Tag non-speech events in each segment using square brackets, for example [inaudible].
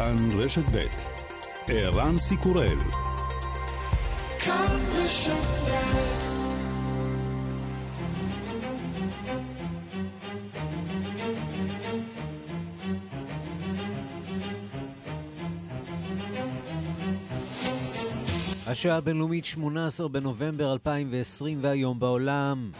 כאן רשת ב' ערן סיקורל כאן רשת השעה הבינלאומית 18 בנובמבר 2020 והיום בעולם.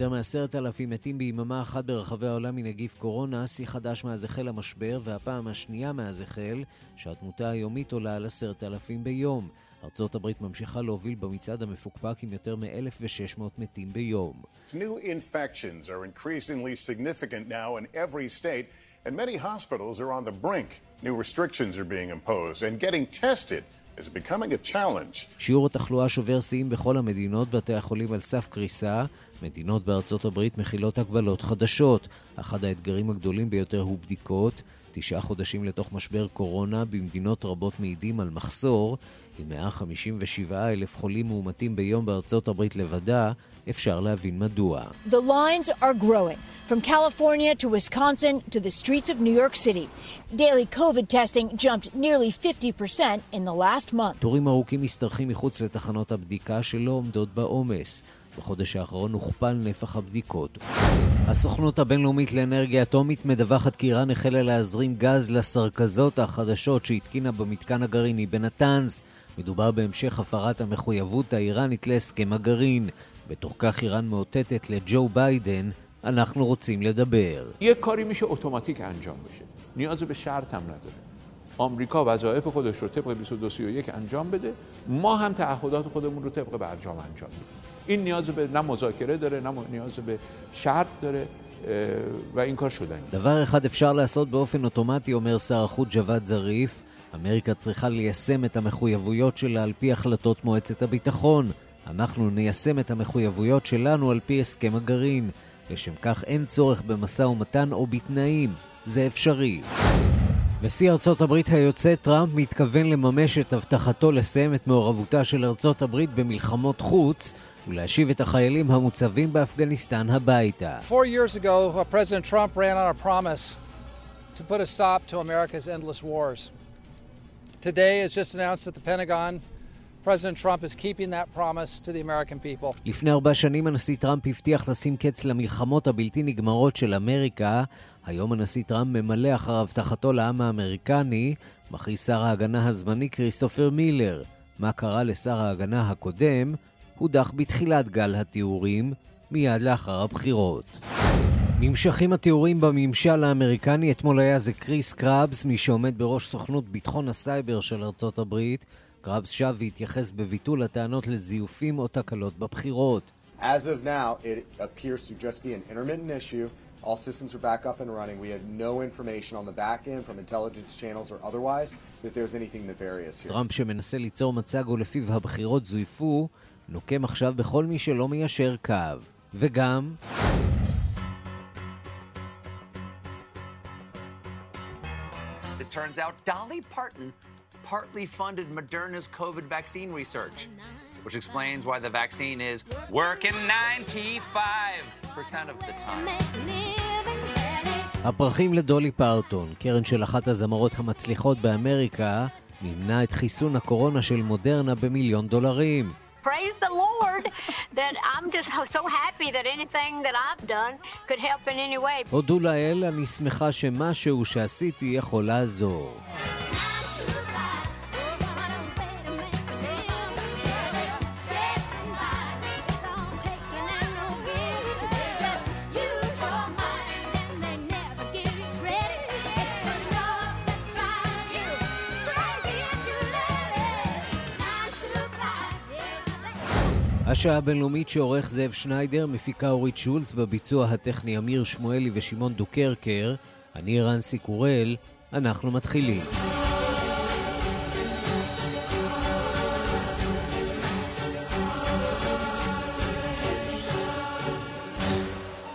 יותר מעשרת אלפים מתים ביממה אחת ברחבי העולם מנגיף קורונה, שיא חדש מאז החל המשבר, והפעם השנייה מאז החל, שהתמותה היומית עולה על עשרת אלפים ביום. ארצות הברית ממשיכה להוביל במצעד המפוקפק עם יותר מ-1,600 מתים ביום. New infections are increasingly significant now in every state, and many hospitals are on the brink. New restrictions are being imposed, and getting tested שיעור התחלואה שובר שיאים בכל המדינות, בתי החולים על סף קריסה. מדינות בארצות הברית מכילות הגבלות חדשות. אחד האתגרים הגדולים ביותר הוא בדיקות. תשעה חודשים לתוך משבר קורונה, במדינות רבות מעידים על מחסור. עם 157 אלף חולים מאומתים ביום בארצות הברית לבדה, אפשר להבין מדוע. The lines are growing. From California to Wisconsin to the streets of New York City. Daily COVID testing jumped nearly 50% in the last month. תורים ארוכים משתרכים מחוץ לתחנות הבדיקה שלא עומדות בעומס. בחודש האחרון הוכפל נפח הבדיקות. הסוכנות הבינלאומית לאנרגיה אטומית מדווחת כי איראן החלה להזרים גז לסרכזות החדשות שהתקינה במתקן הגרעיני בנתנז. מדובר בהמשך הפרת המחויבות האיראנית להסכם הגרעין. בתוך כך איראן מאותתת לג'ו ביידן, אנחנו רוצים לדבר. یه کاری میشه اتوماتیک انجام بشه. نیاز به شرط هم نداره. آمریکا وظایف خودش رو طبق 2231 انجام بده ما هم تعهدات خودمون رو طبق برجام انجام بدیم این نیاز به نه مذاکره داره نه نیاز به شرط داره و این کار شدنی. דבר אחד אפשר לעשות באופן אוטומטי, אומר שר החוץ ג'וואד זריף, אמריקה צריכה ליישם את המחויבויות שלה על פי החלטות מועצת הביטחון. אנחנו ניישם את המחויבויות שלנו על פי הסכם הגרעין. לשם כך אין צורך במשא ומתן או בתנאים. זה אפשרי. נשיא ארצות הברית היוצא טראמפ מתכוון לממש את הבטחתו לסיים את מעורבותה של ארצות הברית במלחמות חוץ ולהשיב את החיילים המוצבים באפגניסטן הביתה. Four years ago, President Trump ran on a promise to put a stop to America's endless wars. Today, it's just announced at the Pentagon, President Trump is keeping that promise to the American people. לפני ארבע שנים הנשיא טראמפ הבטיח לשים קץ למלחמות הבלתי נגמרות של אמריקה. היום הנשיא טראמפ ממלא אחר הבטחתו לעם האמריקני, מכריז שר ההגנה הזמני כריסטופר מילר. מה קרה לשר ההגנה הקודם? הודח בתחילת גל הטיהורים, מיד לאחר הבחירות. נמשכים הטיהורים בממשל האמריקני, אתמול היה זה קריס קרבס, מי שעומד בראש סוכנות ביטחון הסייבר של ארצות הברית. קרבס שב והתייחס בביטול הטענות לזיופים או תקלות בבחירות. As of now, it appears to just be an intermittent issue. All systems are back up and running. We have no information on the back end from intelligence channels or otherwise that there's anything nefarious here. טראמפ שמנסה ליצור מצג ולפיו הבחירות זויפו, נוקם עכשיו בכל מי שלא מיישר קו. וגם... It turns out Dolly Parton partly funded Moderna's COVID vaccine research, which explains why the vaccine is working 95% of the time. הפרחים לדולי פרטון, קרן של אחת הזמרות המצליחות באמריקה, מימנה את חיסון הקורונה של מודרנה במיליון דולרים. Praise the Lord that I'm just so happy that anything that I've done could help in any way. הודו לאל, אני שמחה שמשהו שעשיתי יכול לעזור. השעה הבינלאומית שעורך זאב שניידר, מפיקה אורית שולץ, בביצוע הטכני אמיר שמואלי ושמעון דוקרקר, אני ערן סיקורל, אנחנו מתחילים.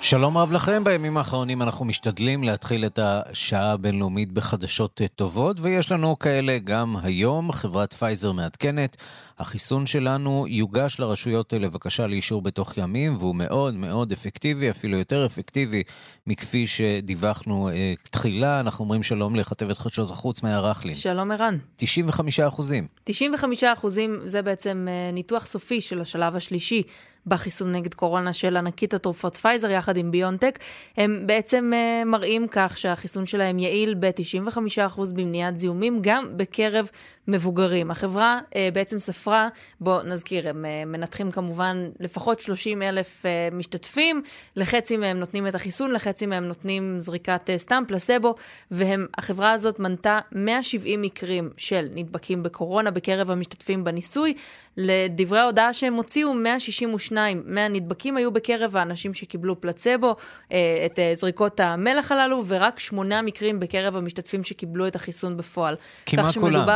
שלום רב לכם, בימים האחרונים אנחנו משתדלים להתחיל את השעה הבינלאומית בחדשות טובות, ויש לנו כאלה גם היום. חברת פייזר מעדכנת, החיסון שלנו יוגש לרשויות לבקשה לאישור בתוך ימים, והוא מאוד מאוד אפקטיבי, אפילו יותר אפקטיבי מכפי שדיווחנו אה, תחילה. אנחנו אומרים שלום לכתבת חדשות החוץ, מאיה רכלין. שלום ערן. 95 אחוזים. 95 אחוזים זה בעצם אה, ניתוח סופי של השלב השלישי בחיסון נגד קורונה של ענקית התרופות פייזר יחד עם ביונטק. הם בעצם אה, מראים כך שהחיסון שלהם יעיל ב-95% במניעת זיהומים, גם בקרב מבוגרים. החברה uh, בעצם ספרה, בואו נזכיר, הם uh, מנתחים כמובן לפחות 30 אלף uh, משתתפים, לחצי מהם נותנים את החיסון, לחצי מהם נותנים זריקת סתם, פלסבו, והחברה הזאת מנתה 170 מקרים של נדבקים בקורונה בקרב המשתתפים בניסוי. לדברי ההודעה שהם הוציאו, 162 מהנדבקים היו בקרב האנשים שקיבלו פלצבו, אה, את אה, זריקות המלח הללו, ורק שמונה מקרים בקרב המשתתפים שקיבלו את החיסון בפועל. כמעט כולם.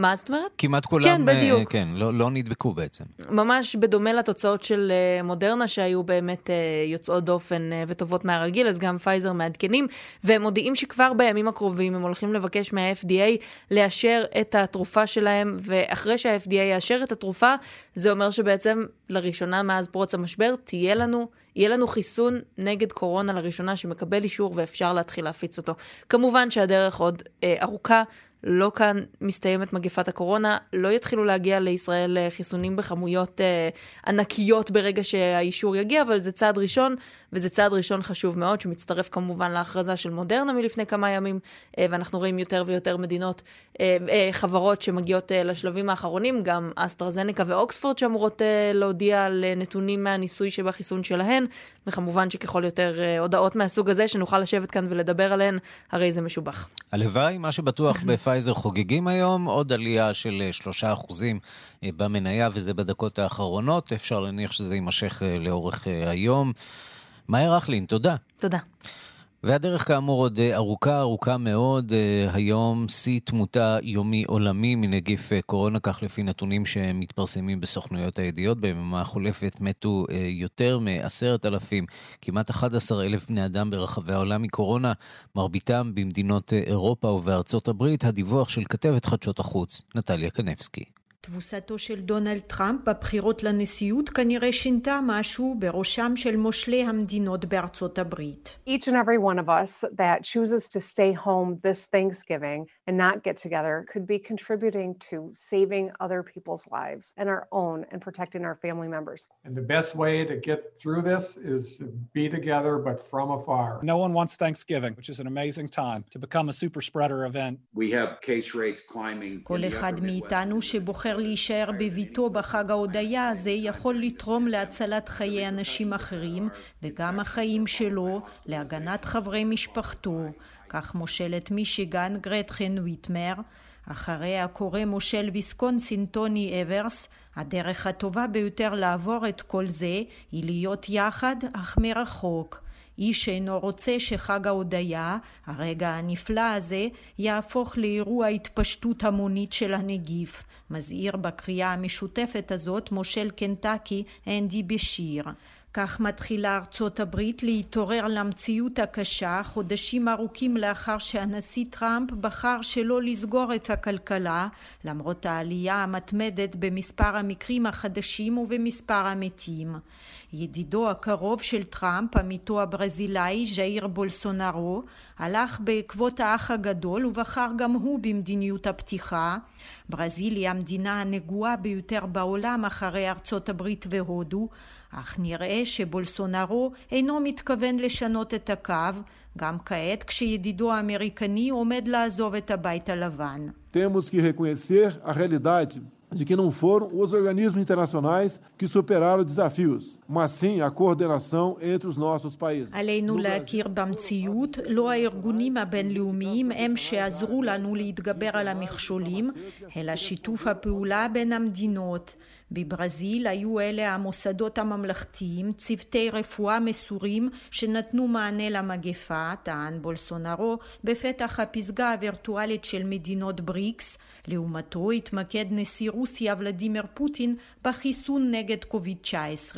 מה זאת אומרת? כמעט כולם, כן, אה, בדיוק. כן, לא, לא נדבקו בעצם. ממש בדומה לתוצאות של אה, מודרנה, שהיו באמת אה, יוצאות דופן אה, וטובות מהרגיל, אז גם פייזר מעדכנים, והם מודיעים שכבר בימים הקרובים הם הולכים לבקש מה-FDA לאשר את התרופה שלהם, ואחרי שה-FDA יאשר את התרופה, זה אומר שבעצם לראשונה מאז פרוץ המשבר תהיה לנו, יהיה לנו חיסון נגד קורונה לראשונה שמקבל אישור ואפשר להתחיל להפיץ אותו. כמובן שהדרך עוד אה, ארוכה. לא כאן מסתיימת מגפת הקורונה, לא יתחילו להגיע לישראל אה, חיסונים בכמויות אה, ענקיות ברגע שהאישור יגיע, אבל זה צעד ראשון, וזה צעד ראשון חשוב מאוד, שמצטרף כמובן להכרזה של מודרנה מלפני כמה ימים, אה, ואנחנו רואים יותר ויותר מדינות, אה, אה, חברות שמגיעות לשלבים האחרונים, גם אסטרזניקה ואוקספורד שאמורות להודיע על נתונים מהניסוי שבחיסון שלהן, וכמובן שככל יותר הודעות מהסוג הזה, שנוכל לשבת כאן ולדבר עליהן, הרי זה משובח. הלוואי, מה שבטוח [laughs] פייזר חוגגים היום, עוד עלייה של 3% אה, אה, במניה, וזה בדקות האחרונות. אפשר להניח שזה יימשך לאורך היום. מאיה רכלין, תודה. תודה. והדרך כאמור עוד אה, ארוכה, ארוכה מאוד. אה, היום שיא תמותה יומי עולמי מנגיף אה, קורונה, כך לפי נתונים שמתפרסמים בסוכנויות הידיעות. ביממה החולפת מתו יותר מעשרת אלפים, כמעט 11 אלף בני אדם ברחבי העולם מקורונה, מרביתם במדינות אירופה ובארצות הברית. הדיווח של כתבת חדשות החוץ, נטליה קנבסקי. תבוסתו של דונלד טראמפ בבחירות לנשיאות כנראה שינתה משהו בראשם של מושלי המדינות בארצות הברית. Each and every one of us that chooses to stay home this Thanksgiving and not get together could be contributing to saving other people's lives and our own and protecting our family members. And the best way to get through this is to be together but from afar. No one wants Thanksgiving, which is an amazing time to become a super spreader event. We have case rates climbing. כל אחד מאיתנו שבוחר להישאר בביתו בחג ההודיה הזה יכול לתרום להצלת חיי אנשים אחרים וגם החיים שלו, להגנת חברי משפחתו. כך מושלת מישיגן גרטחן ויטמר, אחריה קורא מושל ויסקונסין טוני אברס, הדרך הטובה ביותר לעבור את כל זה היא להיות יחד אך מרחוק. איש אינו רוצה שחג ההודיה, הרגע הנפלא הזה, יהפוך לאירוע התפשטות המונית של הנגיף. מזהיר בקריאה המשותפת הזאת מושל קנטקי אנדי בשיר. כך מתחילה ארצות הברית להתעורר למציאות הקשה חודשים ארוכים לאחר שהנשיא טראמפ בחר שלא לסגור את הכלכלה למרות העלייה המתמדת במספר המקרים החדשים ובמספר המתים. ידידו הקרוב של טראמפ, עמיתו הברזילאי ז'איר בולסונארו, הלך בעקבות האח הגדול ובחר גם הוא במדיניות הפתיחה. ברזיל היא המדינה הנגועה ביותר בעולם אחרי ארצות הברית והודו, אך נראה שבולסונארו אינו מתכוון לשנות את הקו, גם כעת כשידידו האמריקני עומד לעזוב את הבית הלבן. Temos que reconhecer a realidade de que não foram os organismos internacionais que superaram desafios, mas sim a coordenação entre os nossos países. עלינו להכיר במציאות, לא הארגונים הבינלאומיים הם שעזרו לנו להתגבר על המכשולים, אלא שיתוף הפעולה בין המדינות. בברזיל היו אלה המוסדות הממלכתיים, צוותי רפואה מסורים שנתנו מענה למגפה, טען בולסונארו, בפתח הפסגה הווירטואלית של מדינות בריקס. לעומתו התמקד נשיא רוסיה ולדימיר פוטין בחיסון נגד קוביד-19.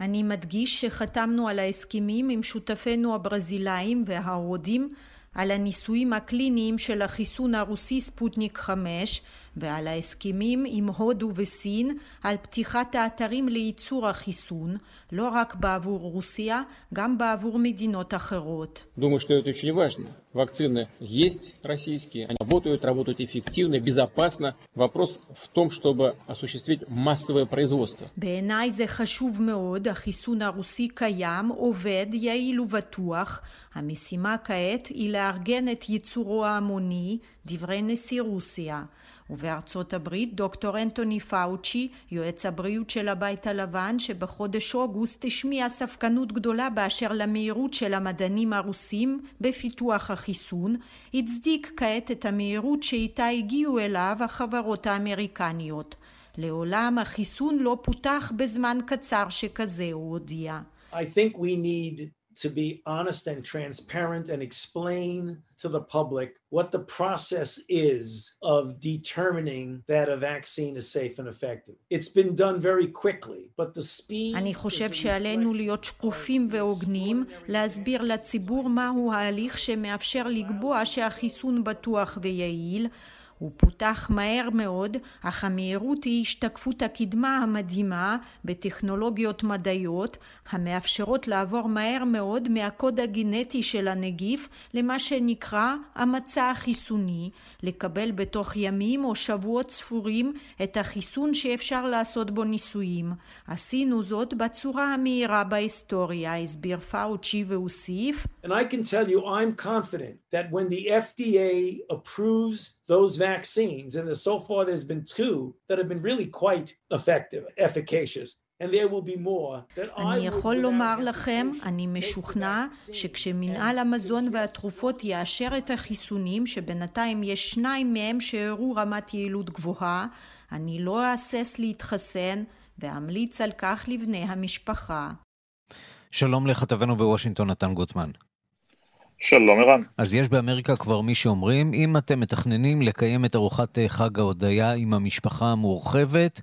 אני מדגיש שחתמנו על ההסכמים עם שותפינו הברזילאים וההודים על הניסויים הקליניים של החיסון הרוסי ספוטניק 5 ועל ההסכמים עם הודו וסין על פתיחת האתרים לייצור החיסון, לא רק בעבור רוסיה, גם בעבור מדינות אחרות. Думаю, что это очень важно. Вакцины есть российские, они работают, работают эффективно, безопасно. Вопрос в том, чтобы осуществить массовое производство. בעיניי זה חשוב מאוד, החיסון הרוסי קיים, עובד, יעיל ובטוח. המשימה כעת היא לארגן את ייצורו ההמוני, דברי נשיא רוסיה. ובארצות הברית דוקטור אנטוני פאוצ'י, יועץ הבריאות של הבית הלבן, שבחודש אוגוסט השמיע ספקנות גדולה באשר למהירות של המדענים הרוסים בפיתוח החיסון, הצדיק כעת את המהירות שאיתה הגיעו אליו החברות האמריקניות. לעולם החיסון לא פותח בזמן קצר שכזה, הוא הודיע. I think we need to be honest and transparent and explain to the public what the process is of determining that a vaccine is safe and effective. It's been done very quickly, but the speed... אני חושב שעלינו להיות שקופים והוגנים, להסביר לציבור מהו ההליך שמאפשר לקבוע שהחיסון בטוח ויעיל, הוא פותח מהר מאוד, אך המהירות היא השתקפות הקדמה המדהימה בטכנולוגיות מדעיות, המאפשרות לעבור מהר מאוד מהקוד הגנטי של הנגיף למה שנקרא המצע החיסוני, לקבל בתוך ימים או שבועות ספורים את החיסון שאפשר לעשות בו ניסויים. עשינו זאת בצורה המהירה בהיסטוריה, הסביר פאוצ'י והוסיף. And I can tell you I'm confident that when the FDA approves those vaccines, and so far there's been two that have been really quite effective, efficacious. And there will be more that I אני יכול לומר לכם, אני משוכנע שכשמנהל המזון והתרופות יאשר את החיסונים, שבינתיים יש שניים מהם שהראו רמת יעילות גבוהה, אני לא אהסס להתחסן ואמליץ על כך לבני המשפחה. שלום לכתבנו בוושינגטון, נתן גוטמן. שלום ערן. אז יש באמריקה כבר מי שאומרים, אם אתם מתכננים לקיים את ארוחת חג ההודיה עם המשפחה המורחבת,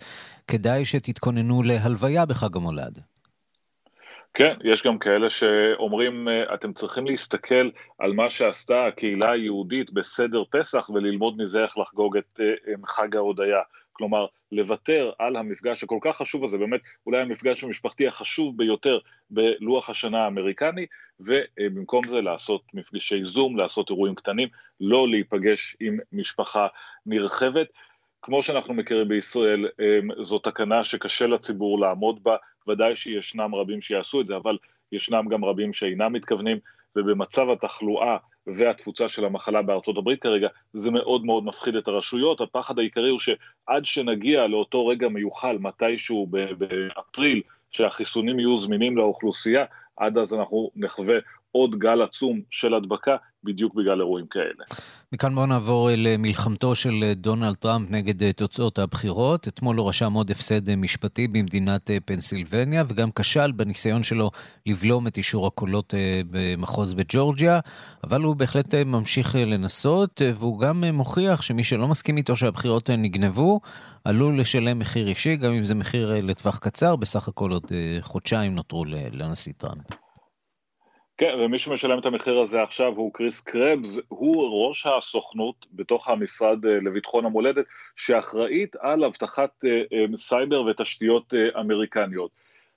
כדאי שתתכוננו להלוויה בחג המולד. כן, יש גם כאלה שאומרים, אתם צריכים להסתכל על מה שעשתה הקהילה היהודית בסדר פסח וללמוד מזה איך לחגוג את חג ההודיה. כלומר, לוותר על המפגש הכל כך חשוב הזה, באמת אולי המפגש המשפחתי החשוב ביותר בלוח השנה האמריקני, ובמקום זה לעשות מפגשי זום, לעשות אירועים קטנים, לא להיפגש עם משפחה נרחבת. כמו שאנחנו מכירים בישראל, זו תקנה שקשה לציבור לעמוד בה, ודאי שישנם רבים שיעשו את זה, אבל ישנם גם רבים שאינם מתכוונים, ובמצב התחלואה והתפוצה של המחלה בארצות הברית כרגע, זה מאוד מאוד מפחיד את הרשויות. הפחד העיקרי הוא שעד שנגיע לאותו רגע מיוחל, מתישהו באפריל, שהחיסונים יהיו זמינים לאוכלוסייה, עד אז אנחנו נחווה עוד גל עצום של הדבקה, בדיוק בגלל אירועים כאלה. מכאן בואו נעבור למלחמתו של דונלד טראמפ נגד תוצאות הבחירות. אתמול הוא רשם עוד הפסד משפטי במדינת פנסילבניה, וגם כשל בניסיון שלו לבלום את אישור הקולות במחוז בג'ורג'יה, אבל הוא בהחלט ממשיך לנסות, והוא גם מוכיח שמי שלא מסכים איתו שהבחירות נגנבו, עלול לשלם מחיר אישי, גם אם זה מחיר לטווח קצר, בסך הכל עוד חודשיים נותרו לנשיא טראמפ. כן, ומי שמשלם את המחיר הזה עכשיו הוא כריס קרבס, הוא ראש הסוכנות בתוך המשרד לביטחון המולדת, שאחראית על אבטחת סייבר ותשתיות אמריקניות.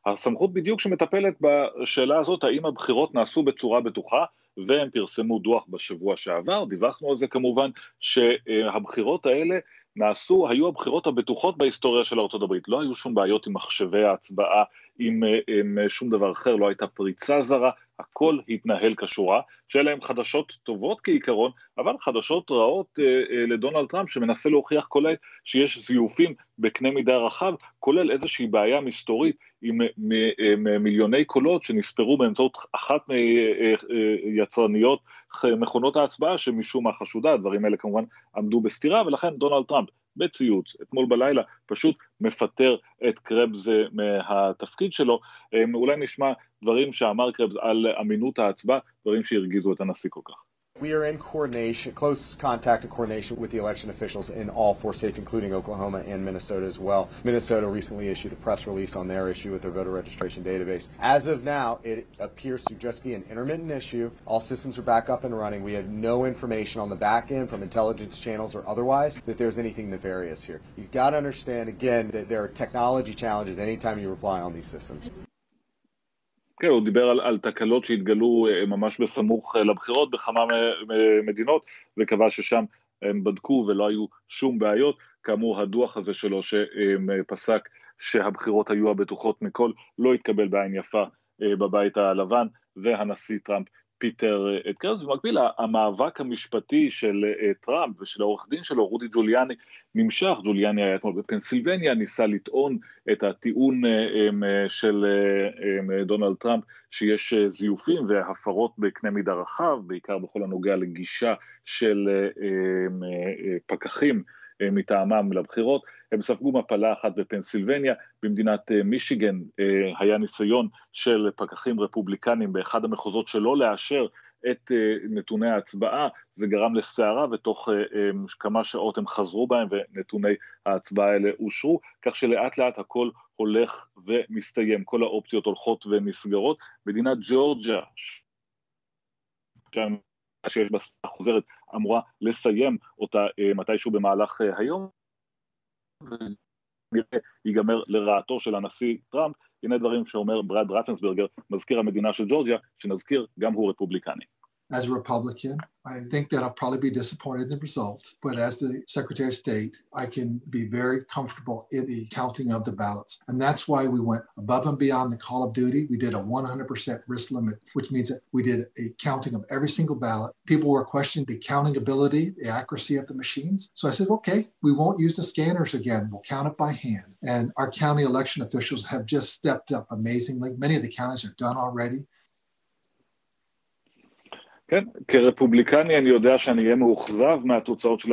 הסמכות בדיוק שמטפלת בשאלה הזאת, האם הבחירות נעשו בצורה בטוחה, והם פרסמו דוח בשבוע שעבר, דיווחנו על זה כמובן, שהבחירות האלה נעשו, היו הבחירות הבטוחות בהיסטוריה של ארה"ב, לא היו שום בעיות עם מחשבי ההצבעה, עם, עם שום דבר אחר, לא הייתה פריצה זרה, הכל התנהל כשורה, שאלה הם חדשות טובות כעיקרון, אבל חדשות רעות אה, אה, לדונלד טראמפ שמנסה להוכיח העת שיש זיופים בקנה מידה רחב, כולל איזושהי בעיה מסתורית עם, עם, עם מיליוני קולות שנספרו באמצעות אחת מיצרניות מכונות ההצבעה שמשום מה חשודה, הדברים האלה כמובן עמדו בסתירה, ולכן דונלד טראמפ בציוץ, אתמול בלילה, פשוט מפטר את קרבס מהתפקיד שלו. אולי נשמע דברים שאמר קרבס על אמינות ההצבעה, דברים שהרגיזו את הנשיא כל כך. We are in coordination, close contact and coordination with the election officials in all four states, including Oklahoma and Minnesota as well. Minnesota recently issued a press release on their issue with their voter registration database. As of now, it appears to just be an intermittent issue. All systems are back up and running. We have no information on the back end from intelligence channels or otherwise that there's anything nefarious here. You've got to understand, again, that there are technology challenges anytime you rely on these systems. כן, הוא דיבר על, על תקלות שהתגלו אה, ממש בסמוך אה, לבחירות בכמה מדינות, וקבע ששם הם בדקו ולא היו שום בעיות. כאמור, הדוח הזה שלו שפסק שהבחירות היו הבטוחות מכל, לא התקבל בעין יפה אה, בבית הלבן, והנשיא טראמפ פיטר את קרבס, במקביל המאבק המשפטי של טראמפ ושל העורך דין שלו, רודי ג'וליאני, נמשך, ג'וליאני היה אתמול בפנסילבניה, ניסה לטעון את הטיעון של דונלד טראמפ שיש זיופים והפרות בקנה מידה רחב, בעיקר בכל הנוגע לגישה של פקחים מטעמם לבחירות, הם ספגו מפלה אחת בפנסילבניה, במדינת מישיגן היה ניסיון של פקחים רפובליקנים באחד המחוזות שלא לאשר את נתוני ההצבעה, זה גרם לסערה ותוך כמה שעות הם חזרו בהם ונתוני ההצבעה האלה אושרו, כך שלאט לאט הכל הולך ומסתיים, כל האופציות הולכות ונסגרות. מדינת ג'ורג'ה, שיש בה חוזרת, אמורה לסיים אותה מתישהו במהלך היום, ונראה ייגמר לרעתו של הנשיא טראמפ, הנה דברים שאומר ברד רטנסברגר, מזכיר המדינה של ג'ורג'יה, שנזכיר, גם הוא רפובליקני. As a Republican, I think that I'll probably be disappointed in the result, but as the Secretary of State, I can be very comfortable in the counting of the ballots. And that's why we went above and beyond the call of duty. We did a 100% risk limit, which means that we did a counting of every single ballot. People were questioning the counting ability, the accuracy of the machines. So I said, okay, we won't use the scanners again. We'll count it by hand. And our county election officials have just stepped up amazingly. Many of the counties are done already. כן, כרפובליקני אני יודע שאני אהיה מאוכזב מהתוצאות של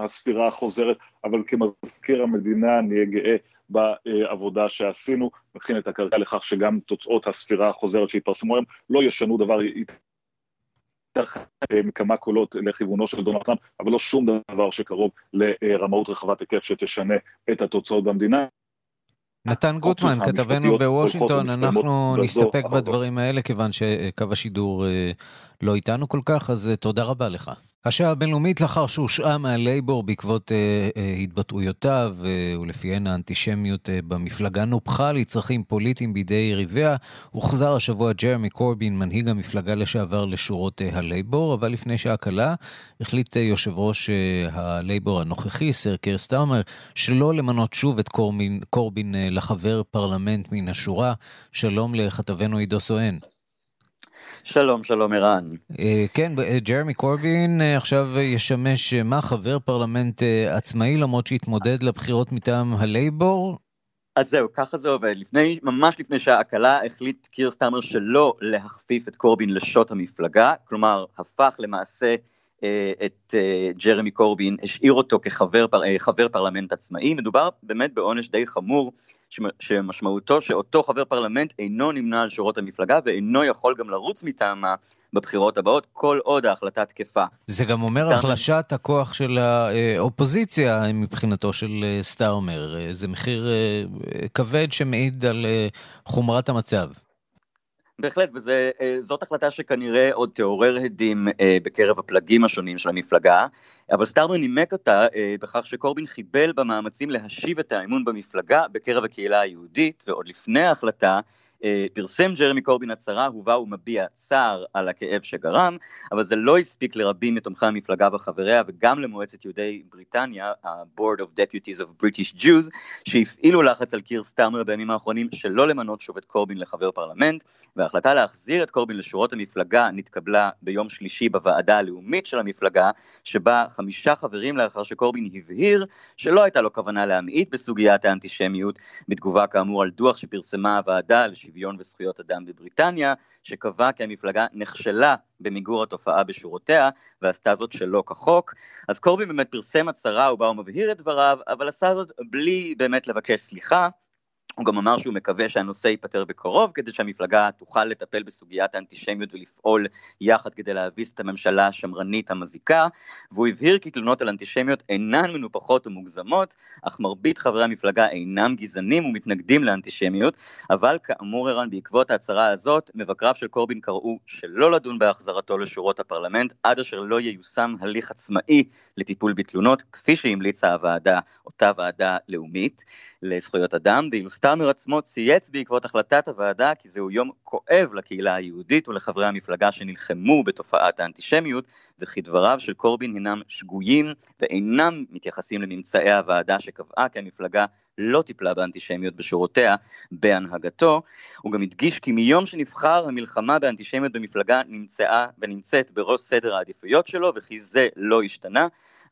הספירה החוזרת, אבל כמזכיר המדינה אני אהיה גאה בעבודה שעשינו, מכין את הקרקע לכך שגם תוצאות הספירה החוזרת שהתפרסמו היום לא ישנו דבר, מכמה קולות לכיוונו של דונלד טראמפ, אבל לא שום דבר שקרוב לרמאות רחבת היקף שתשנה את התוצאות במדינה. נתן גוטמן, כתבנו בוושינגטון, אנחנו נסתפק בדברים האלה, כיוון שקו השידור לא איתנו כל כך, אז תודה רבה לך. השעה הבינלאומית לאחר שהושעה מהלייבור בעקבות אה, אה, התבטאויותיו אה, ולפיהן האנטישמיות אה, במפלגה נופחה לצרכים פוליטיים בידי יריביה, הוחזר השבוע ג'רמי קורבין, מנהיג המפלגה לשעבר לשורות אה, הלייבור, אבל לפני שעה קלה החליט אה, יושב ראש אה, הלייבור הנוכחי, סר קיר סטארמר, שלא למנות שוב את קורבין, קורבין אה, לחבר פרלמנט מן השורה. שלום לכתבנו עידו סואן. שלום, שלום ערן. כן, ג'רמי קורבין עכשיו ישמש מה? חבר פרלמנט עצמאי למרות שהתמודד לבחירות מטעם הלייבור? אז זהו, ככה זה עובד. לפני, ממש לפני שעה קלה החליט קיר סטארמר שלא להכפיף את קורבין לשוט המפלגה, כלומר הפך למעשה את ג'רמי קורבין, השאיר אותו כחבר פר, פרלמנט עצמאי, מדובר באמת בעונש די חמור. שמשמעותו שאותו חבר פרלמנט אינו נמנה על שורות המפלגה ואינו יכול גם לרוץ מטעמה בבחירות הבאות, כל עוד ההחלטה תקפה. זה גם אומר סטארמר... החלשת הכוח של האופוזיציה מבחינתו של סטארמר. זה מחיר כבד שמעיד על חומרת המצב. בהחלט, וזאת החלטה שכנראה עוד תעורר הדים אה, בקרב הפלגים השונים של המפלגה, אבל סטארמר נימק אותה אה, בכך שקורבין חיבל במאמצים להשיב את האמון במפלגה בקרב הקהילה היהודית, ועוד לפני ההחלטה אה, פרסם ג'רמי קורבין הצהרה ובה הוא מביע צער על הכאב שגרם, אבל זה לא הספיק לרבים מתומכי המפלגה וחבריה וגם למועצת יהודי בריטניה, ה-Board of Deputies of British Jews, שהפעילו לחץ על קיר סטארמר בימים האחרונים שלא למנות שוב את קורבין לחבר פרלמנט, וההחלטה להחזיר את קורבין לשורות המפלגה נתקבלה ביום שלישי בוועדה הלאומית של המפלגה, שבה חמישה חברים לאחר שקורבין הבהיר שלא הייתה לו כוונה להמעיט בסוגיית האנטישמיות, בתגובה כאמור על דוח שפרסמה הוועדה וזכויות אדם בבריטניה, שקבע כי המפלגה נכשלה במיגור התופעה בשורותיה, ועשתה זאת שלא כחוק. אז קורבין באמת פרסם הצהרה ובה הוא מבהיר את דבריו, אבל עשה זאת בלי באמת לבקש סליחה. הוא גם אמר שהוא מקווה שהנושא ייפתר בקרוב, כדי שהמפלגה תוכל לטפל בסוגיית האנטישמיות ולפעול יחד כדי להביס את הממשלה השמרנית המזיקה, והוא הבהיר כי תלונות על אנטישמיות אינן מנופחות ומוגזמות, אך מרבית חברי המפלגה אינם גזענים ומתנגדים לאנטישמיות, אבל כאמור ערן, בעקבות ההצהרה הזאת, מבקריו של קורבין קראו שלא לדון בהחזרתו לשורות הפרלמנט, עד אשר לא ייושם הליך עצמאי לטיפול בתלונות, כפי שהמליצה הוועדה, אותה ועדה לאומית לזכויות אדם, ואילו סטארמר עצמו צייץ בעקבות החלטת הוועדה כי זהו יום כואב לקהילה היהודית ולחברי המפלגה שנלחמו בתופעת האנטישמיות, וכי דבריו של קורבין הינם שגויים ואינם מתייחסים לממצאי הוועדה שקבעה כי המפלגה לא טיפלה באנטישמיות בשורותיה בהנהגתו. הוא גם הדגיש כי מיום שנבחר המלחמה באנטישמיות במפלגה נמצאה ונמצאת בראש סדר העדיפויות שלו וכי זה לא השתנה.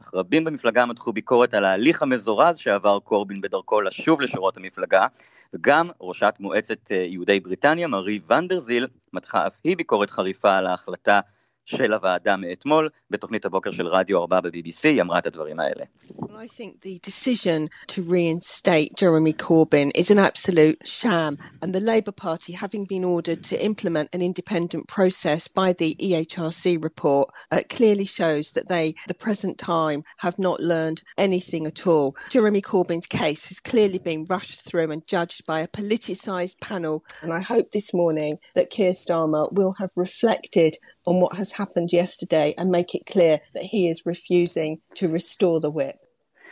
אך רבים במפלגה מתחו ביקורת על ההליך המזורז שעבר קורבין בדרכו לשוב לשורות המפלגה, וגם ראשת מועצת אה, יהודי בריטניה, מארי ונדרזיל, מתחה אף היא ביקורת חריפה על ההחלטה של הוועדה מאתמול, בתוכנית הבוקר של רדיו 4 ב-BBC, היא אמרה את הדברים האלה. I think the decision to reinstate Jeremy Corbyn is an absolute sham, and the Labour Party, having been ordered to implement an independent process by the EHRC report, uh, clearly shows that they, the present time, have not learned anything at all. Jeremy Corbyn's case has clearly been rushed through and judged by a politicised panel, and I hope this morning that Keir Starmer will have reflected on what has happened yesterday and make it clear that he is refusing to restore the whip.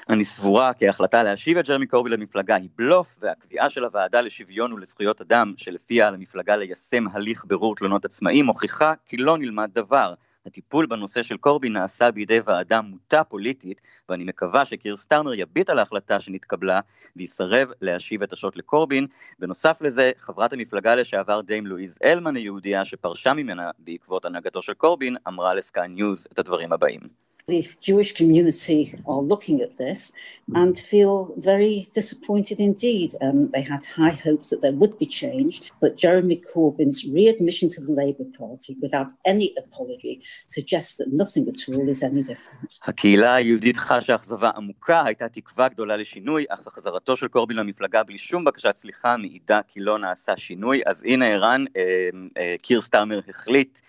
אני סבורה כי ההחלטה להשיב את ג'רמי קורבין למפלגה היא בלוף, והקביעה של הוועדה לשוויון ולזכויות אדם, שלפיה על המפלגה ליישם הליך בירור תלונות עצמאי, מוכיחה כי לא נלמד דבר. הטיפול בנושא של קורבין נעשה בידי ועדה מוטה פוליטית, ואני מקווה שקיר סטארמר יביט על ההחלטה שנתקבלה ויסרב להשיב את השוט לקורבין. בנוסף לזה, חברת המפלגה לשעבר Dame לואיז אלמן היהודייה שפרשה ממנה בעקבות הנהגתו של קורבין, אמרה לסקאי ניוז את הדברים הבאים. The Jewish community are looking at this and feel very disappointed indeed. Um, they had high hopes that there would be change, but Jeremy Corbyn's readmission to the Labour Party without any apology suggests that nothing at all is any different. הקהילה היהודית חשה אכזבה עמוקה, הייתה תקווה גדולה לשינוי, אך החזרתו של קורבין למפלגה בלי שום בקשת סליחה מעידה כי לא נעשה שינוי. אז הנה ערן, אה, אה, קיר סטארמר החליט אה,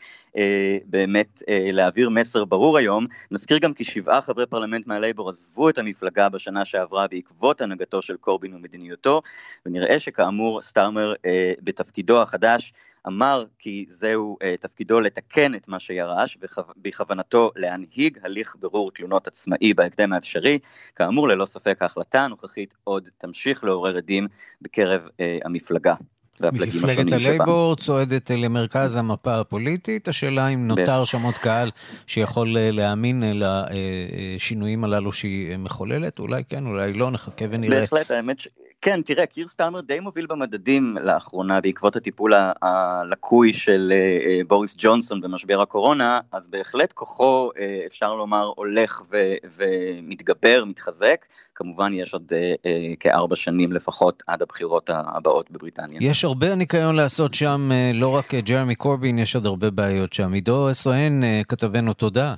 באמת אה, להעביר מסר ברור היום. נזכיר גם כי שבעה חברי פרלמנט מהלייבור עזבו את המפלגה בשנה שעברה בעקבות הנהגתו של קורבין ומדיניותו, ונראה שכאמור סטארמר אה, בתפקידו החדש אמר כי זהו uh, תפקידו לתקן את מה שירש ובכוונתו להנהיג הליך בירור תלונות עצמאי בהקדם האפשרי. כאמור, ללא ספק ההחלטה הנוכחית עוד תמשיך לעורר עדים בקרב uh, המפלגה. מפלגת הלייבור צועדת למרכז המפה הפוליטית, השאלה אם נותר שם עוד קהל שיכול להאמין לשינויים הללו שהיא מחוללת, אולי כן, אולי לא, נחכה ונראה. בהחלט, האמת. כן, תראה, קיר סטארמר די מוביל במדדים לאחרונה בעקבות הטיפול הלקוי של בוריס ג'ונסון במשבר הקורונה, אז בהחלט כוחו, אפשר לומר, הולך ו- ומתגבר, מתחזק. כמובן, יש עוד כארבע שנים לפחות עד הבחירות הבאות בבריטניה. יש הרבה ניקיון לעשות שם, לא רק ג'רמי קורבין, יש עוד הרבה בעיות שם. עידו אסואן, כתבנו, תודה.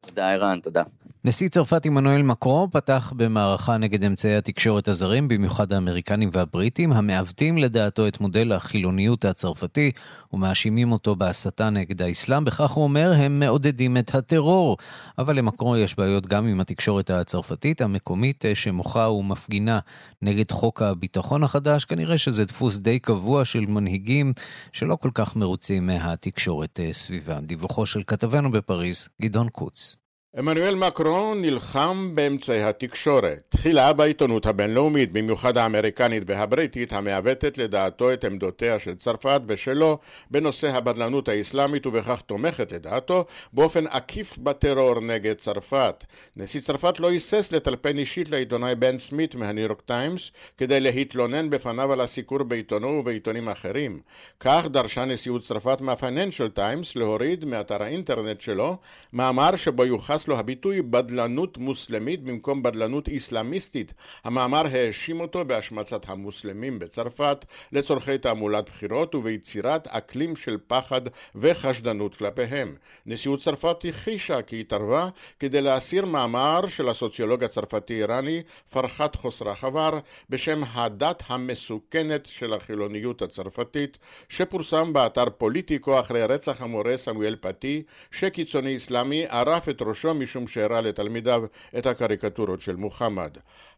תודה, ערן, תודה. נשיא צרפת עמנואל מקרו פתח במערכה נגד אמצעי התקשורת הזרים, במיוחד האמריקנים והבריטים, המעוותים לדעתו את מודל החילוניות הצרפתי ומאשימים אותו בהסתה נגד האסלאם. בכך הוא אומר, הם מעודדים את הטרור. אבל למקרו יש בעיות גם עם התקשורת הצרפתית המקומית שמוחה ומפגינה נגד חוק הביטחון החדש. כנראה שזה דפוס די קבוע של מנהיגים שלא כל כך מרוצים מהתקשורת סביבם. דיווחו של כתבנו בפריז, גדעון קוץ. עמנואל מקרון נלחם באמצעי התקשורת. תחילה בעיתונות הבינלאומית, במיוחד האמריקנית והבריטית, המעוותת לדעתו את עמדותיה של צרפת ושלו בנושא הבדלנות האסלאמית ובכך תומכת לדעתו באופן עקיף בטרור נגד צרפת. נשיא צרפת לא היסס לטלפן אישית לעיתונאי בן סמית מהניו יורק טיימס כדי להתלונן בפניו על הסיקור בעיתונו ובעיתונים אחרים. כך דרשה נשיאות צרפת מהפייננשל טיימס להוריד מאתר האינטרנט שלו מאמר שבו יוחס נכנס לו הביטוי בדלנות מוסלמית במקום בדלנות איסלאמיסטית. המאמר האשים אותו בהשמצת המוסלמים בצרפת לצורכי תעמולת בחירות וביצירת אקלים של פחד וחשדנות כלפיהם. נשיאות צרפת הכחישה כי התערבה כדי להסיר מאמר של הסוציולוג הצרפתי-איראני פרחת חוסרה חבר בשם הדת המסוכנת של החילוניות הצרפתית שפורסם באתר פוליטיקו אחרי רצח המורה סמואל פתי שקיצוני אסלאמי ערף את ראשו משום שהראה לתלמידיו את הקריקטורות של מוחמד.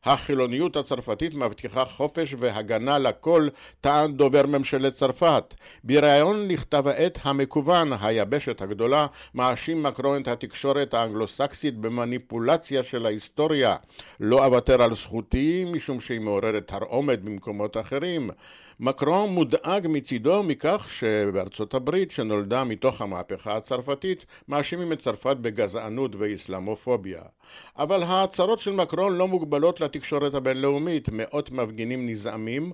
החילוניות הצרפתית מבטיחה חופש והגנה לכל, טען דובר ממשלת צרפת. בריאיון לכתב העת המקוון, היבשת הגדולה, מאשים מקרון את התקשורת האנגלו-סקסית במניפולציה של ההיסטוריה. לא אוותר על זכותי משום שהיא מעוררת תרעומת במקומות אחרים. מקרון מודאג מצידו מכך שבארצות הברית, שנולדה מתוך המהפכה הצרפתית, מאשימים את צרפת בגזענות ואיסלאמופוביה. אבל ההצהרות של מקרון לא מוגבלות לתקשורת הבינלאומית, מאות מפגינים נזעמים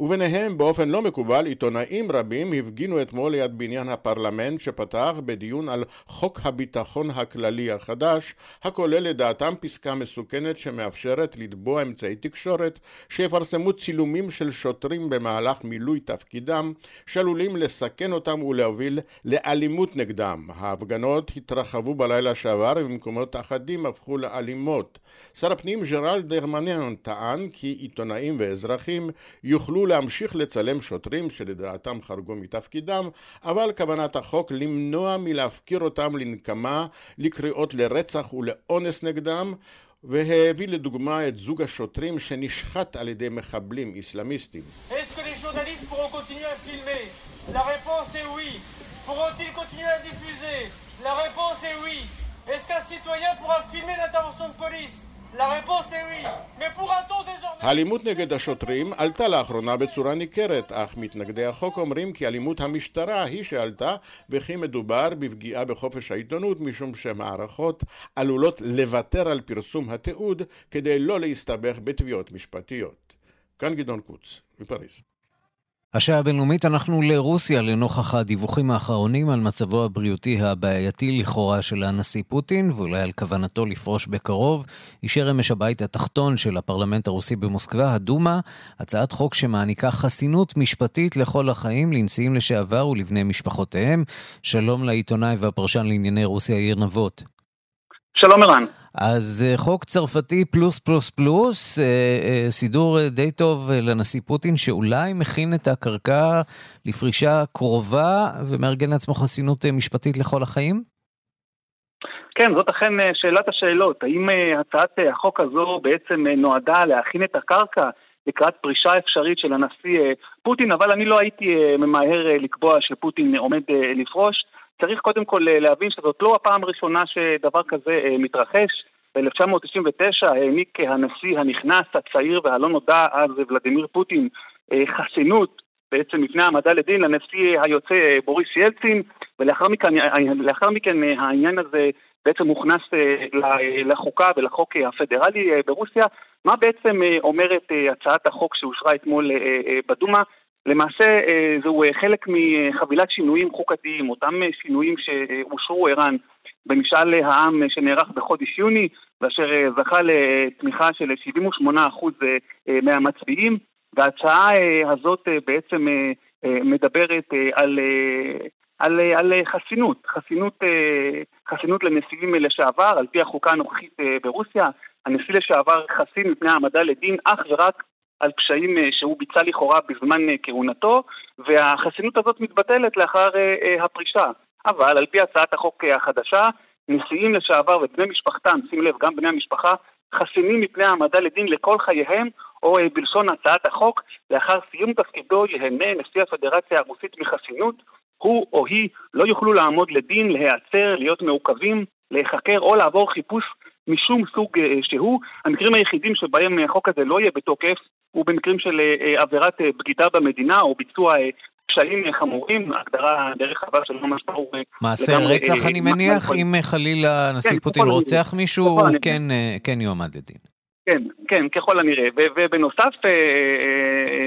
וביניהם באופן לא מקובל עיתונאים רבים הפגינו אתמול ליד בניין הפרלמנט שפתח בדיון על חוק הביטחון הכללי החדש הכולל לדעתם פסקה מסוכנת שמאפשרת לתבוע אמצעי תקשורת שיפרסמו צילומים של שוטרים במהלך מילוי תפקידם שעלולים לסכן אותם ולהוביל לאלימות נגדם. ההפגנות התרחבו בלילה שעבר ובמקומות אחדים הפכו לאלימות. שר הפנים ג'רל דרמניאן טען כי עיתונאים ואזרחים יוכלו להמשיך לצלם שוטרים שלדעתם חרגו מתפקידם, אבל כוונת החוק למנוע מלהפקיר אותם לנקמה, לקריאות לרצח ולאונס נגדם, והביא לדוגמה את זוג השוטרים שנשחט על ידי מחבלים איסלאמיסטים. Est-ce qu'un citoyen pourra filmer l'intervention de police האלימות נגד השוטרים עלתה לאחרונה בצורה ניכרת, אך מתנגדי החוק אומרים כי אלימות המשטרה היא שעלתה וכי מדובר בפגיעה בחופש העיתונות משום שמערכות עלולות לוותר על פרסום התיעוד כדי לא להסתבך בתביעות משפטיות. כאן גדעון קוץ, מפריז. השעה הבינלאומית אנחנו לרוסיה לנוכח הדיווחים האחרונים על מצבו הבריאותי הבעייתי לכאורה של הנשיא פוטין ואולי על כוונתו לפרוש בקרוב. אישר אמש הבית התחתון של הפרלמנט הרוסי במוסקבה, הדומה, הצעת חוק שמעניקה חסינות משפטית לכל החיים לנשיאים לשעבר ולבני משפחותיהם. שלום לעיתונאי והפרשן לענייני רוסיה יאיר נבות. שלום ערן. אז אה, חוק צרפתי פלוס פלוס פלוס, אה, אה, סידור די טוב לנשיא פוטין, שאולי מכין את הקרקע לפרישה קרובה ומארגן לעצמו חסינות משפטית לכל החיים? כן, זאת אכן שאלת השאלות. האם הצעת החוק הזו בעצם נועדה להכין את הקרקע לקראת פרישה אפשרית של הנשיא פוטין, אבל אני לא הייתי ממהר לקבוע שפוטין עומד לפרוש. צריך קודם כל אה, להבין שזאת לא הפעם הראשונה שדבר כזה אה, מתרחש. ב-1999 העניק הנשיא הנכנס, הצעיר והלא נודע אז ולדימיר פוטין אה, חסינות בעצם מפני העמדה לדין לנשיא היוצא בוריס ילצין ולאחר מכן, מכן העניין הזה בעצם הוכנס לחוקה ולחוק הפדרלי ברוסיה. מה בעצם אומרת הצעת החוק שאושרה אתמול בדומה? למעשה אה, זהו אה, חלק מחבילת שינויים חוקתיים, אותם אה, שינויים שאושרו ערן במשאל העם שנערך בחודש יוני, ואשר זכה לתמיכה של 78% מהמצביעים, וההצעה הזאת בעצם מדברת על, על, על חסינות, חסינות, חסינות לנשיאים לשעבר, על פי החוקה הנוכחית ברוסיה, הנשיא לשעבר חסין מפני העמדה לדין אך ורק על פשעים אה, שהוא ביצע לכאורה בזמן אה, כהונתו, והחסינות הזאת מתבטלת לאחר אה, הפרישה. אבל על פי הצעת החוק החדשה, נשיאים לשעבר ובני משפחתם, שים לב, גם בני המשפחה, חסינים מפני העמדה לדין לכל חייהם, או בלשון הצעת החוק, לאחר סיום תפקידו ייהנה נשיא הפדרציה הרוסית מחסינות, הוא או היא לא יוכלו לעמוד לדין, להיעצר, להיות מעוכבים, להיחקר או לעבור חיפוש משום סוג שהוא. המקרים היחידים שבהם החוק הזה לא יהיה בתוקף הוא במקרים של אה, אה, עבירת אה, בגידה במדינה או ביצוע פשעים חמורים, הגדרה דרך חבל של ממש ברור. מעשה רצח אני מניח, אם חלילה הנשיא כן, פוטין רוצח מישהו, הוא כן, כן יועמד לדין. כן, כן, ככל הנראה. ובנוסף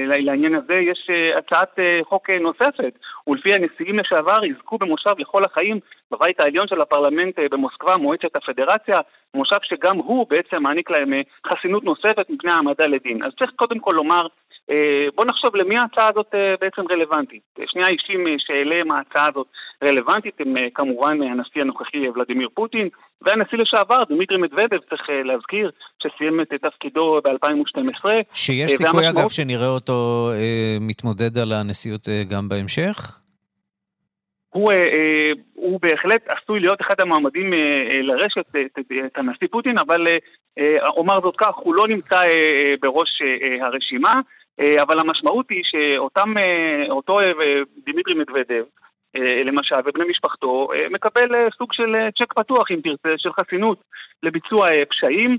לעניין הזה יש הצעת חוק נוספת, ולפי הנשיאים לשעבר יזכו במושב לכל החיים בבית העליון של הפרלמנט במוסקבה, מועצת הפדרציה, מושב שגם הוא בעצם מעניק להם חסינות נוספת מפני העמדה לדין. אז צריך קודם כל לומר אה, בואו נחשוב למי ההצעה הזאת אה, בעצם רלוונטית. שני האישים אה, שאליהם ההצעה הזאת רלוונטית הם כמובן הנשיא הנוכחי ולדימיר פוטין והנשיא לשעבר דמיטרי מדוודב, צריך להזכיר, שסיים את תפקידו ב-2012. שיש סיכוי אגב שנראה אותו אה, מתמודד על הנשיאות אה, גם בהמשך? הוא, אה, הוא בהחלט עשוי להיות אחד המועמדים אה, לרשת את, הנשיא פוטין, אבל אה, אומר זאת כך, הוא לא נמצא אה, בראש אה, הרשימה. אה, אבל המשמעות היא שאותם, אה, אותו אה, דימיטרי מדוודב, למשל, ובני משפחתו, מקבל סוג של צ'ק פתוח, אם תרצה, של חסינות לביצוע פשעים.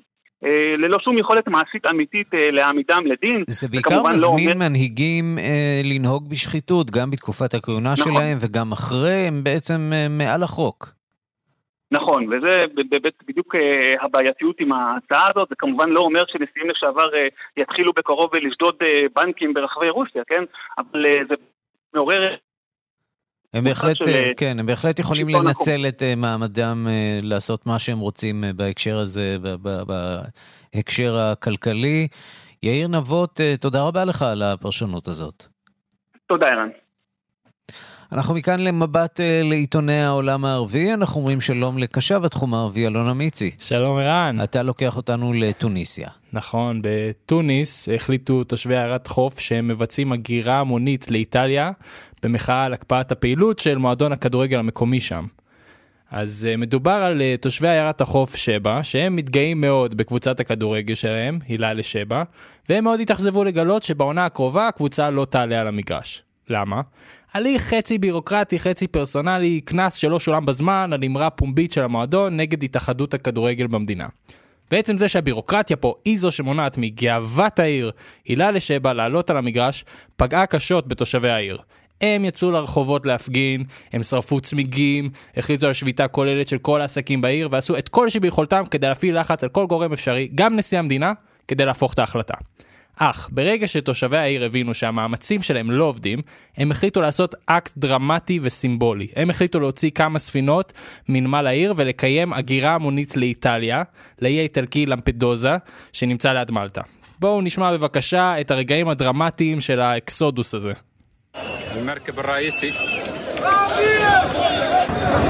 ללא שום יכולת מעשית אמיתית להעמידם לדין. זה בעיקר לא מזמין לא אומר... מנהיגים אה, לנהוג בשחיתות, גם בתקופת הכהונה נכון. שלהם וגם אחרי, הם בעצם אה, מעל החוק. נכון, וזה בדיוק אה, הבעייתיות עם ההצעה הזאת, זה כמובן לא אומר שנשיאים לשעבר אה, יתחילו בקרוב לשדוד אה, בנקים ברחבי רוסיה, כן? אבל זה מעורר... הם בהחלט, של... כן, הם בהחלט יכולים לנצל מקום. את מעמדם לעשות מה שהם רוצים בהקשר הזה, בהקשר הכלכלי. יאיר נבות, תודה רבה לך על הפרשנות הזאת. תודה, ערן. אנחנו מכאן למבט אה, לעיתוני העולם הערבי, אנחנו אומרים שלום לקשב התחום הערבי, אלונה מיצי. שלום ערן. אתה לוקח אותנו לתוניסיה. נכון, בתוניס החליטו תושבי עיירת חוף שהם מבצעים הגירה המונית לאיטליה במחאה על הקפאת הפעילות של מועדון הכדורגל המקומי שם. אז אה, מדובר על אה, תושבי עיירת החוף שבע, שהם מתגאים מאוד בקבוצת הכדורגל שלהם, הילה לשבע, והם מאוד התאכזבו לגלות שבעונה הקרובה הקבוצה לא תעלה על המגרש. למה? הליך חצי בירוקרטי, חצי פרסונלי, קנס שלא שולם בזמן על אמרה פומבית של המועדון נגד התאחדות הכדורגל במדינה. בעצם זה שהבירוקרטיה פה היא זו שמונעת מגאוות העיר, הילה לשבע, לעלות על המגרש, פגעה קשות בתושבי העיר. הם יצאו לרחובות להפגין, הם שרפו צמיגים, הכריזו על שביתה כוללת של כל העסקים בעיר, ועשו את כל שביכולתם כדי להפעיל לחץ על כל גורם אפשרי, גם נשיא המדינה, כדי להפוך את ההחלטה. אך ברגע שתושבי העיר הבינו שהמאמצים שלהם לא עובדים, הם החליטו לעשות אקט דרמטי וסימבולי. הם החליטו להוציא כמה ספינות מנמל העיר ולקיים הגירה המונית לאיטליה, לאי האיטלקי למפדוזה, שנמצא ליד מלטה. בואו נשמע בבקשה את הרגעים הדרמטיים של האקסודוס הזה.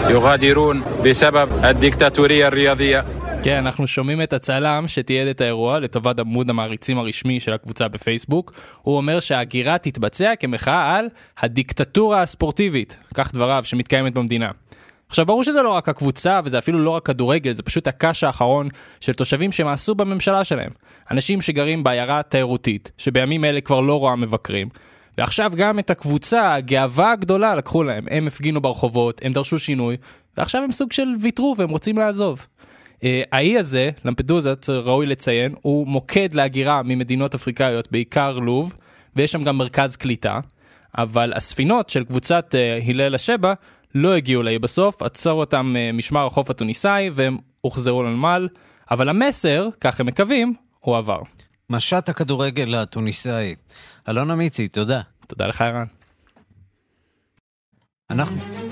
يغادرون بسبب الدكتاتورية الرياضية כן, אנחנו שומעים את הצלם שתיעד את האירוע לטובת עמוד המעריצים הרשמי של הקבוצה בפייסבוק. הוא אומר שההגירה תתבצע כמחאה על הדיקטטורה הספורטיבית, כך דבריו, שמתקיימת במדינה. עכשיו ברור שזה לא רק הקבוצה וזה אפילו לא רק כדורגל, זה פשוט הקש האחרון של תושבים שמאסו בממשלה שלהם. אנשים שגרים בעיירה תיירותית, שבימים אלה כבר לא רואה מבקרים. ועכשיו גם את הקבוצה, הגאווה הגדולה לקחו להם. הם הפגינו ברחובות, הם דרשו שינוי, ועכשיו הם סוג של ויתרו והם רוצים לעזוב. אה, האי הזה, למפדוזה, ראוי לציין, הוא מוקד להגירה ממדינות אפריקאיות, בעיקר לוב, ויש שם גם מרכז קליטה, אבל הספינות של קבוצת אה, הלל השבע לא הגיעו לאי בסוף, עצר אותם אה, משמר החוף התוניסאי והם הוחזרו לנמל, אבל המסר, כך הם מקווים, הוא עבר. משט הכדורגל התוניסאי. אלונה מיצי, תודה. תודה לך, ערן. אנחנו...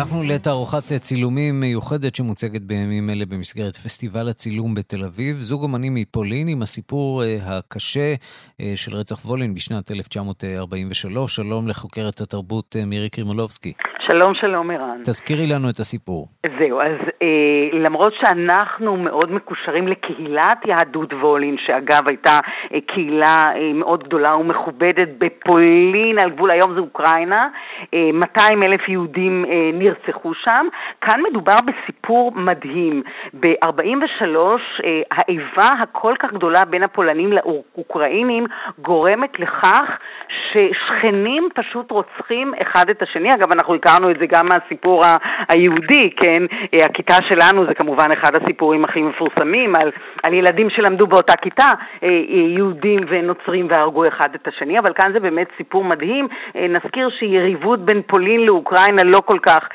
אנחנו לתערוכת צילומים מיוחדת שמוצגת בימים אלה במסגרת פסטיבל הצילום בתל אביב. זוג אמנים מפולין עם הסיפור אה, הקשה אה, של רצח וולין בשנת 1943. שלום לחוקרת התרבות אה, מירי קרימולובסקי. שלום, שלום, ערן. תזכירי לנו את הסיפור. זהו, אז אה, למרות שאנחנו מאוד מקושרים לקהילת יהדות וולין, שאגב הייתה אה, קהילה אה, מאוד גדולה ומכובדת בפולין, על גבול היום זה אוקראינה, אה, 200 אלף יהודים אה, נרצחו שם. כאן מדובר בסיפור מדהים. ב-43 אה, האיבה הכל כך גדולה בין הפולנים לאוקראינים גורמת לכך ששכנים פשוט רוצחים אחד את השני. אגב, אנחנו הכרנו הכרנו את זה גם מהסיפור היהודי, כן? הכיתה שלנו זה כמובן אחד הסיפורים הכי מפורסמים על, על ילדים שלמדו באותה כיתה, יהודים ונוצרים והרגו אחד את השני, אבל כאן זה באמת סיפור מדהים. נזכיר שיריבות בין פולין לאוקראינה לא כל כך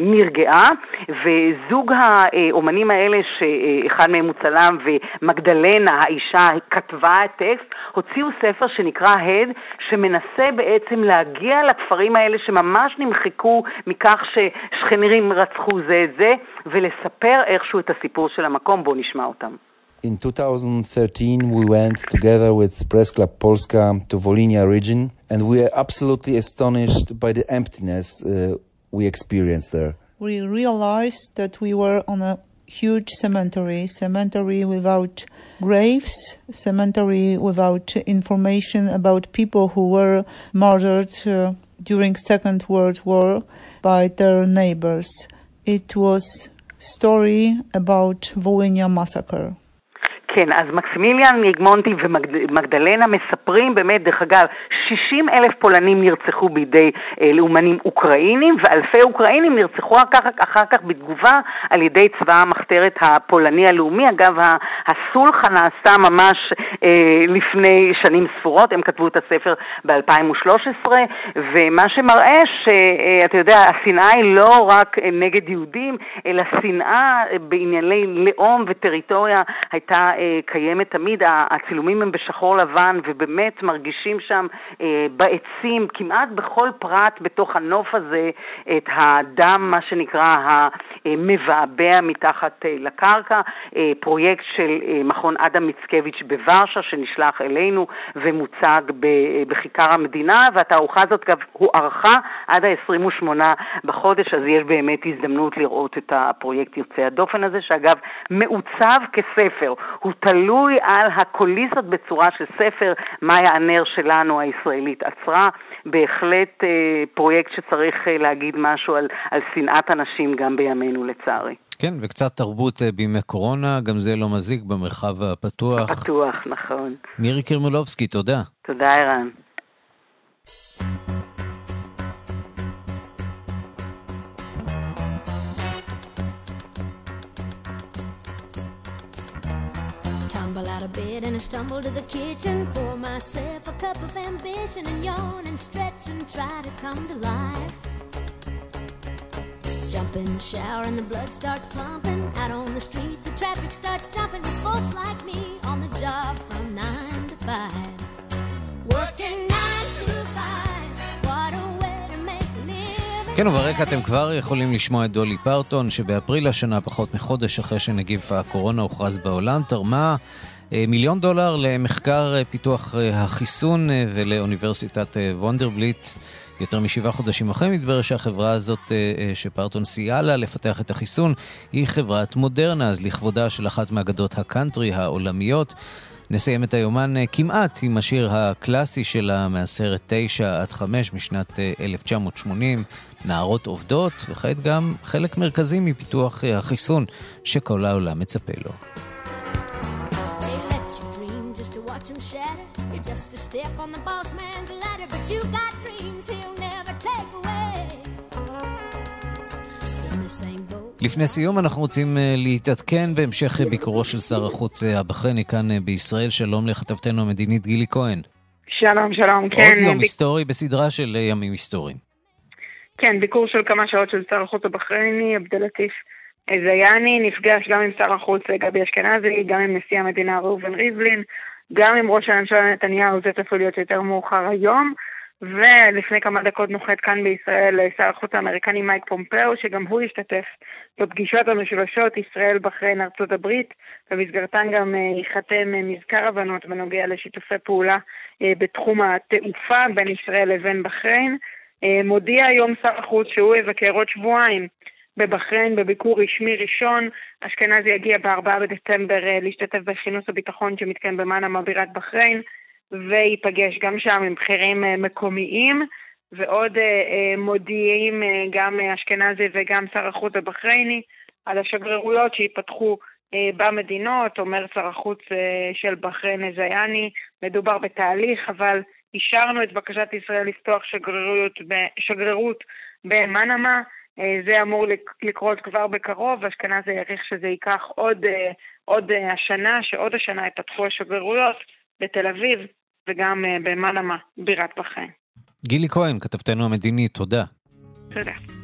נרגעה, וזוג האומנים האלה, שאחד מהם הוא צלם ומגדלנה, האישה, כתבה את טקסט, הוציאו ספר שנקרא הד, שמנסה בעצם להגיע לכפרים האלה שממש נמחקו מכך ששכנים רצחו זה את זה, ולספר איכשהו את הסיפור של המקום. בואו נשמע אותם. In 2013, we went together with Press Club Polska to Volhynia region, and we are absolutely astonished by the emptiness uh, we experienced there. We realized that we were on a huge cemetery, cemetery without graves, cemetery without information about people who were murdered uh, during Second World War by their neighbors. It was story about Volhynia massacre. כן, אז מקסימיליאן מיגמונטי ומגדלנה מספרים באמת, דרך אגב, 60 אלף פולנים נרצחו בידי אה, לאומנים אוקראינים, ואלפי אוקראינים נרצחו אחר כך, אחר כך בתגובה על ידי צבא המחתרת הפולני הלאומי. אגב, הסולחה נעשתה ממש אה, לפני שנים ספורות, הם כתבו את הספר ב-2013, ומה שמראה שאתה אה, יודע, השנאה היא לא רק נגד יהודים, אלא שנאה בענייני לאום וטריטוריה הייתה קיימת תמיד, הצילומים הם בשחור לבן ובאמת מרגישים שם בעצים, כמעט בכל פרט בתוך הנוף הזה, את הדם, מה שנקרא, המבעבע מתחת לקרקע, פרויקט של מכון אדם מיצקביץ' בוורשה שנשלח אלינו ומוצג בכיכר המדינה, והתערוכה הזאת גם הוארכה עד ה-28 בחודש, אז יש באמת הזדמנות לראות את הפרויקט יוצא הדופן הזה, שאגב מעוצב כספר. הוא תלוי על הקוליסות בצורה של ספר, מאיה הנר שלנו הישראלית עצרה, בהחלט אה, פרויקט שצריך אה, להגיד משהו על, על שנאת אנשים גם בימינו לצערי. כן, וקצת תרבות אה, בימי קורונה, גם זה לא מזיק במרחב הפתוח. הפתוח, נכון. מירי קרמולובסקי, תודה. תודה, ערן. Bed and I stumble to the kitchen. Pour myself a cup of ambition and yawn and stretch and try to come to life. Jump in the shower and the blood starts pumping. Out on the streets, the traffic starts jumping with folks like me on the job from nine to five. Working nine to five. What a way to make a living. כן, וברקע אתם כבר יכולים לשמוע את דולי פרטון, שבאפריל השנה, פחות מחודש אחרי שנגיף הקורונה הוכרז בעולם, תרמה מיליון דולר למחקר פיתוח החיסון ולאוניברסיטת וונדרבליט. יותר משבעה חודשים אחרי מתברר שהחברה הזאת שפרטון סייע לה לפתח את החיסון היא חברת מודרנה, אז לכבודה של אחת מאגדות הקאנטרי העולמיות. נסיים את היומן כמעט עם השיר הקלאסי שלה מהסרט 9 עד 5 משנת 1980, נערות עובדות, וכעת גם חלק מרכזי מפיתוח החיסון שכל העולם מצפה לו. Just a step on the boss man's ladder, but you got dreams he'll never take away. In the same boat. לפני סיום אנחנו רוצים להתעדכן בהמשך ביקורו של שר החוץ הבחרני כאן בישראל. שלום לכתבתנו המדינית גילי כהן. שלום, שלום, כן. עוד יום היסטורי בסדרה של ימים היסטוריים. כן, ביקור של כמה שעות של שר החוץ הבחרייני, עבד הלטיף זיאני, נפגש גם עם שר החוץ גבי אשכנזי, גם עם נשיא המדינה ראובן ריבלין. גם עם ראש הממשלה נתניהו, זה צפוי להיות יותר מאוחר היום. ולפני כמה דקות נוחת כאן בישראל שר החוץ האמריקני מייק פומפאו, שגם הוא השתתף בפגישות המשולשות ישראל, בחריין, ארצות הברית, במסגרתן גם ייחתם מזכר הבנות בנוגע לשיתופי פעולה בתחום התעופה בין ישראל לבין בחריין. מודיע היום שר החוץ שהוא יבקר עוד שבועיים בבחריין בביקור רשמי ראשון. אשכנזי יגיע ב-4 בדצמבר להשתתף בכינוס הביטחון שמתקיים במאנמה בירת בחריין, וייפגש גם שם עם בכירים מקומיים, ועוד מודיעים גם אשכנזי וגם שר החוץ הבחרייני על השגרירויות שייפתחו במדינות, אומר שר החוץ של בחריין זיאני, מדובר בתהליך, אבל אישרנו את בקשת ישראל לפתוח שגרירות, שגרירות במנמה. אה, זה אמור לקרות כבר בקרוב, אשכנזי העריך שזה ייקח עוד, אה, עוד אה, השנה, שעוד השנה יפתחו השגרירויות בתל אביב וגם במנמה, בירת בחריין. גילי כהן, כתבתנו המדינית, תודה. תודה.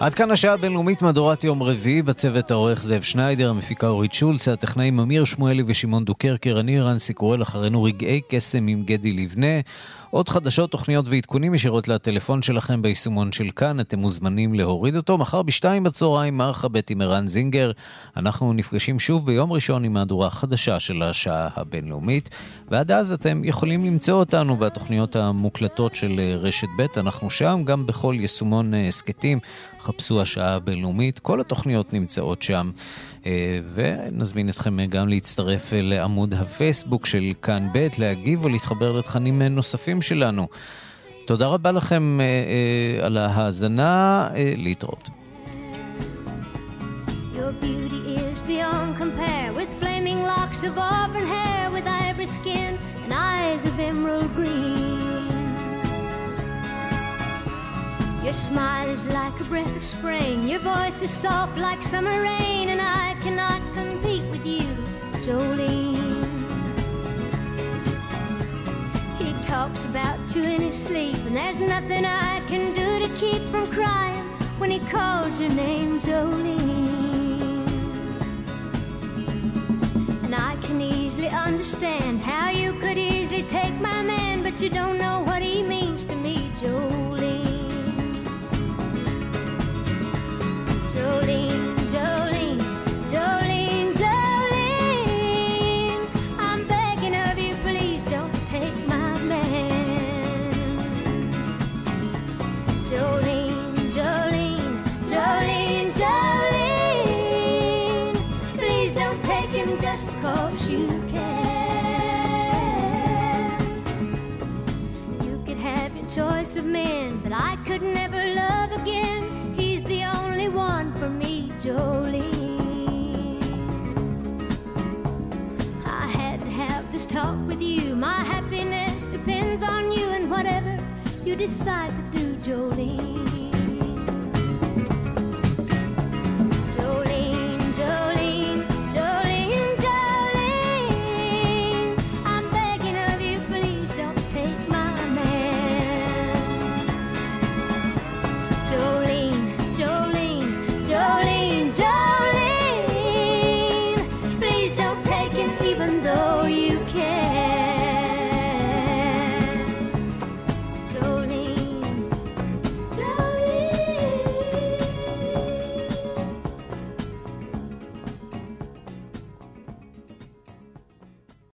עד כאן השעה הבינלאומית מהדורת יום רביעי, בצוות העורך זאב שניידר, המפיקה אורית שולץ, הטכנאים אמיר שמואלי ושמעון דוקרקר, אני רנסי קורל, אחרינו רגעי קסם עם גדי לבנה. עוד חדשות, תוכניות ועדכונים ישירות לטלפון שלכם ביישומון של כאן, אתם מוזמנים להוריד אותו. מחר בשתיים בצהריים, מערכה ב' עם ערן זינגר. אנחנו נפגשים שוב ביום ראשון עם מהדורה החדשה של השעה הבינלאומית, ועד אז אתם יכולים למצוא אותנו בתוכניות המוקלטות של אה, רשת ב', אנחנו שם גם בכל יישומון אה, הסכתים. חפשו השעה הבינלאומית, כל התוכניות נמצאות שם. אה, ונזמין אתכם גם להצטרף אה, לעמוד הפייסבוק של כאן ב', להגיב ולהתחבר לתכנים נוספים שלנו. תודה רבה לכם אה, על ההאזנה, להתראות. Beyond of auburn hair, with ivory skin and eyes of emerald green. Your smile is like a breath of spring, your voice is soft like summer rain, and I cannot compete with you, Jolene. He talks about you in his sleep, and there's nothing I can do to keep from crying when he calls your name, Jolene. And I can easily understand how you could easily take my man, but you don't know what he means to me, Jolene.